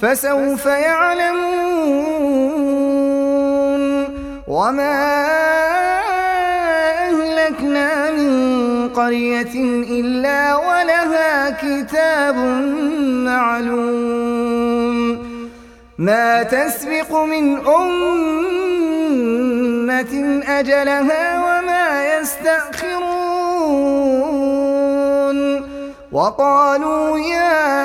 فسوف يعلمون وما أهلكنا من قرية إلا ولها كتاب معلوم. ما تسبق من أمة أجلها وما يستأخرون. وقالوا يا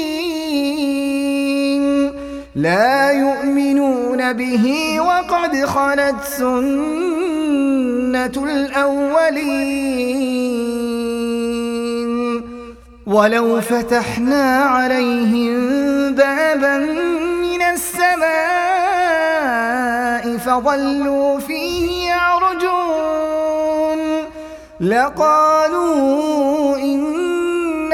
لا يؤمنون به وقد خلت سنة الأولين. ولو فتحنا عليهم بابا من السماء فظلوا فيه يعرجون. لقالوا إن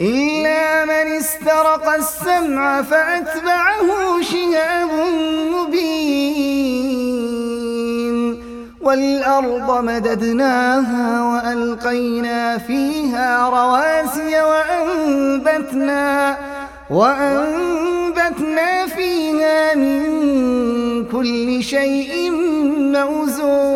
إلا من استرق السمع فأتبعه شهاب مبين والأرض مددناها وألقينا فيها رواسي وأنبتنا وأنبتنا فيها من كل شيء موزون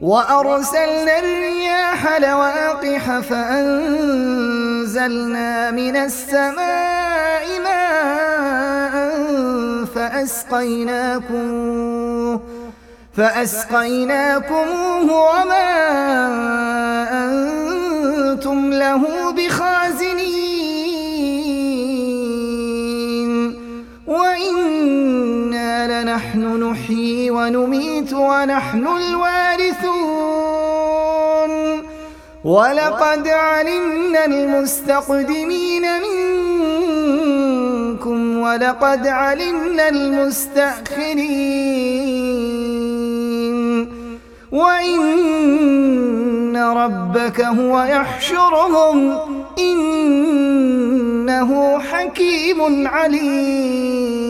وأرسلنا الرياح لواقح فأنزلنا من السماء ماء فأسقيناكم فأسقيناكموه وما أنتم له بخازنين. لنحن نحيي ونميت ونحن الوارثون. ولقد علمنا المستقدمين منكم ولقد علمنا المستأخرين. وإن ربك هو يحشرهم إنه حكيم عليم.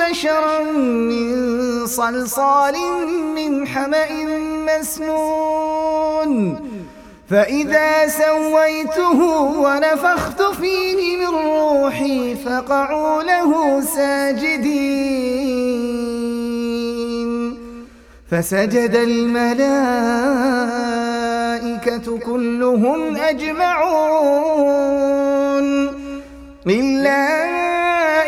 بشرا من صلصال من حمأ مسنون. فإذا سويته ونفخت فيه من روحي فقعوا له ساجدين. فسجد الملائكة كلهم أجمعون. إلا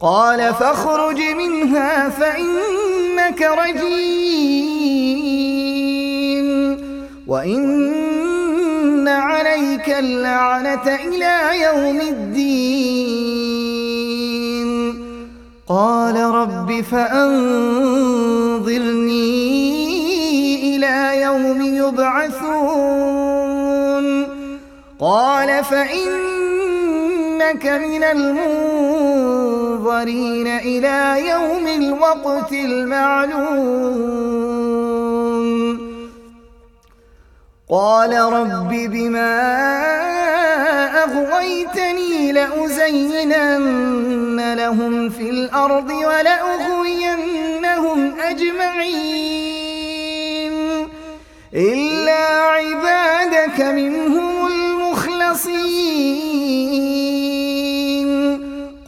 قال فاخرج منها فإنك رجيم وإن عليك اللعنة إلى يوم الدين. قال رب فأنظرني إلى يوم يبعثون. قال فإنك من المنظرين إلى يوم الوقت المعلوم. قال رب بما أغويتني لأزينن لهم في الأرض ولأغوينهم أجمعين. إلا عبادك منهم المخلصين.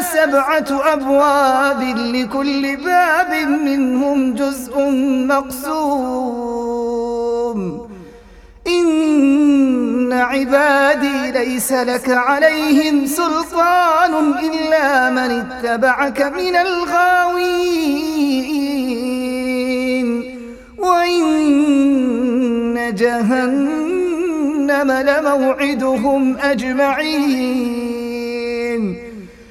سبعة أبواب لكل باب منهم جزء مقسوم. إن عبادي ليس لك عليهم سلطان إلا من اتبعك من الغاوين. وإن جهنم لموعدهم أجمعين.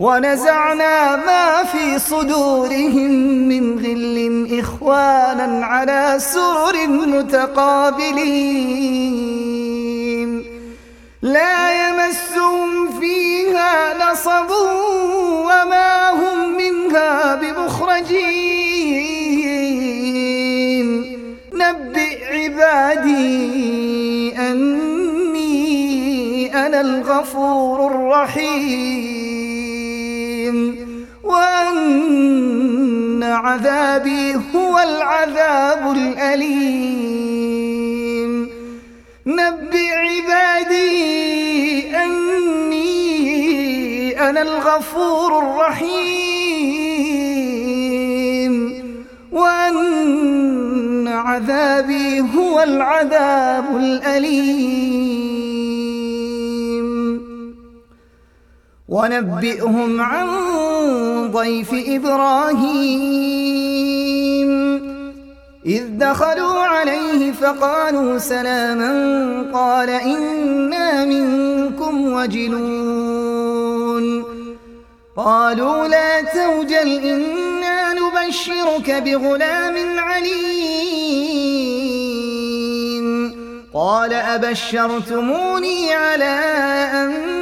ونزعنا ما في صدورهم من غل إخوانا على سرر متقابلين. لا يمسهم فيها نصب وما هم منها بمخرجين. نبئ عبادي أني أنا الغفور الرحيم. وأن عذابي هو العذاب الأليم. نبئ عبادي أني أنا الغفور الرحيم. وأن عذابي هو العذاب الأليم. ونبئهم عن ضيف إبراهيم. إذ دخلوا عليه فقالوا سلاما قال إنا منكم وجلون. قالوا لا توجل إنا نبشرك بغلام عليم. قال أبشرتموني على أن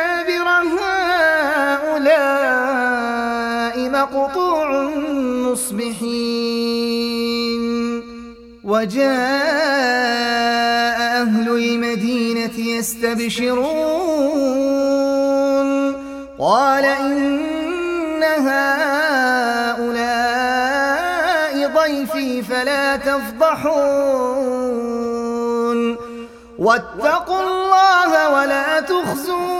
دابر هؤلاء مقطوع مصبحين. وجاء أهل المدينة يستبشرون. قال إن هؤلاء ضيفي فلا تفضحون. واتقوا الله ولا تخزون.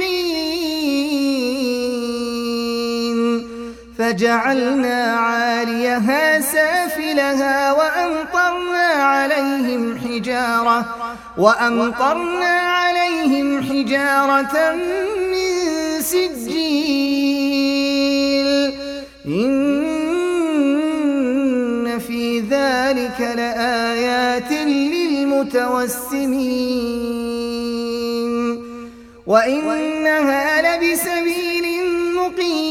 فجعلنا عاليها سافلها وأمطرنا عليهم حجارة وأمطرنا عليهم حجارة من سجيل. إن في ذلك لآيات للمتوسمين. وإنها لبسبيل مقيم.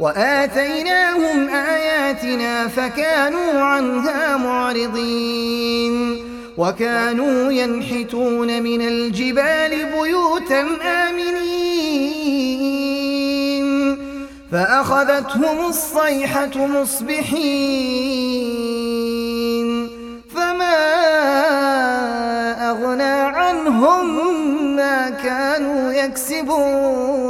وآتيناهم آياتنا فكانوا عنها معرضين وكانوا ينحتون من الجبال بيوتا آمنين فأخذتهم الصيحة مصبحين فما أغنى عنهم ما كانوا يكسبون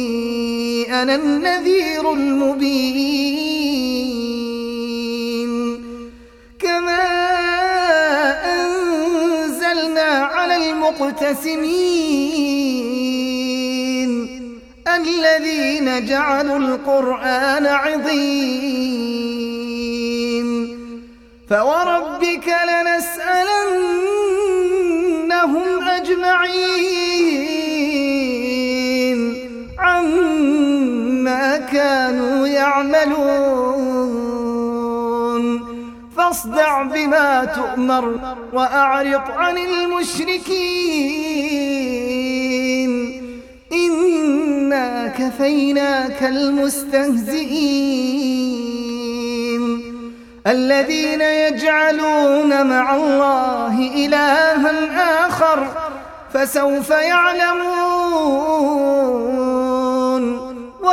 أنا النذير المبين. كما أنزلنا على المقتسمين الذين جعلوا القرآن عظيم. فوربك لنسألنهم فاصدع بما تؤمر وأعرض عن المشركين. إنا كفيناك المستهزئين. الذين يجعلون مع الله إلها آخر فسوف يعلمون.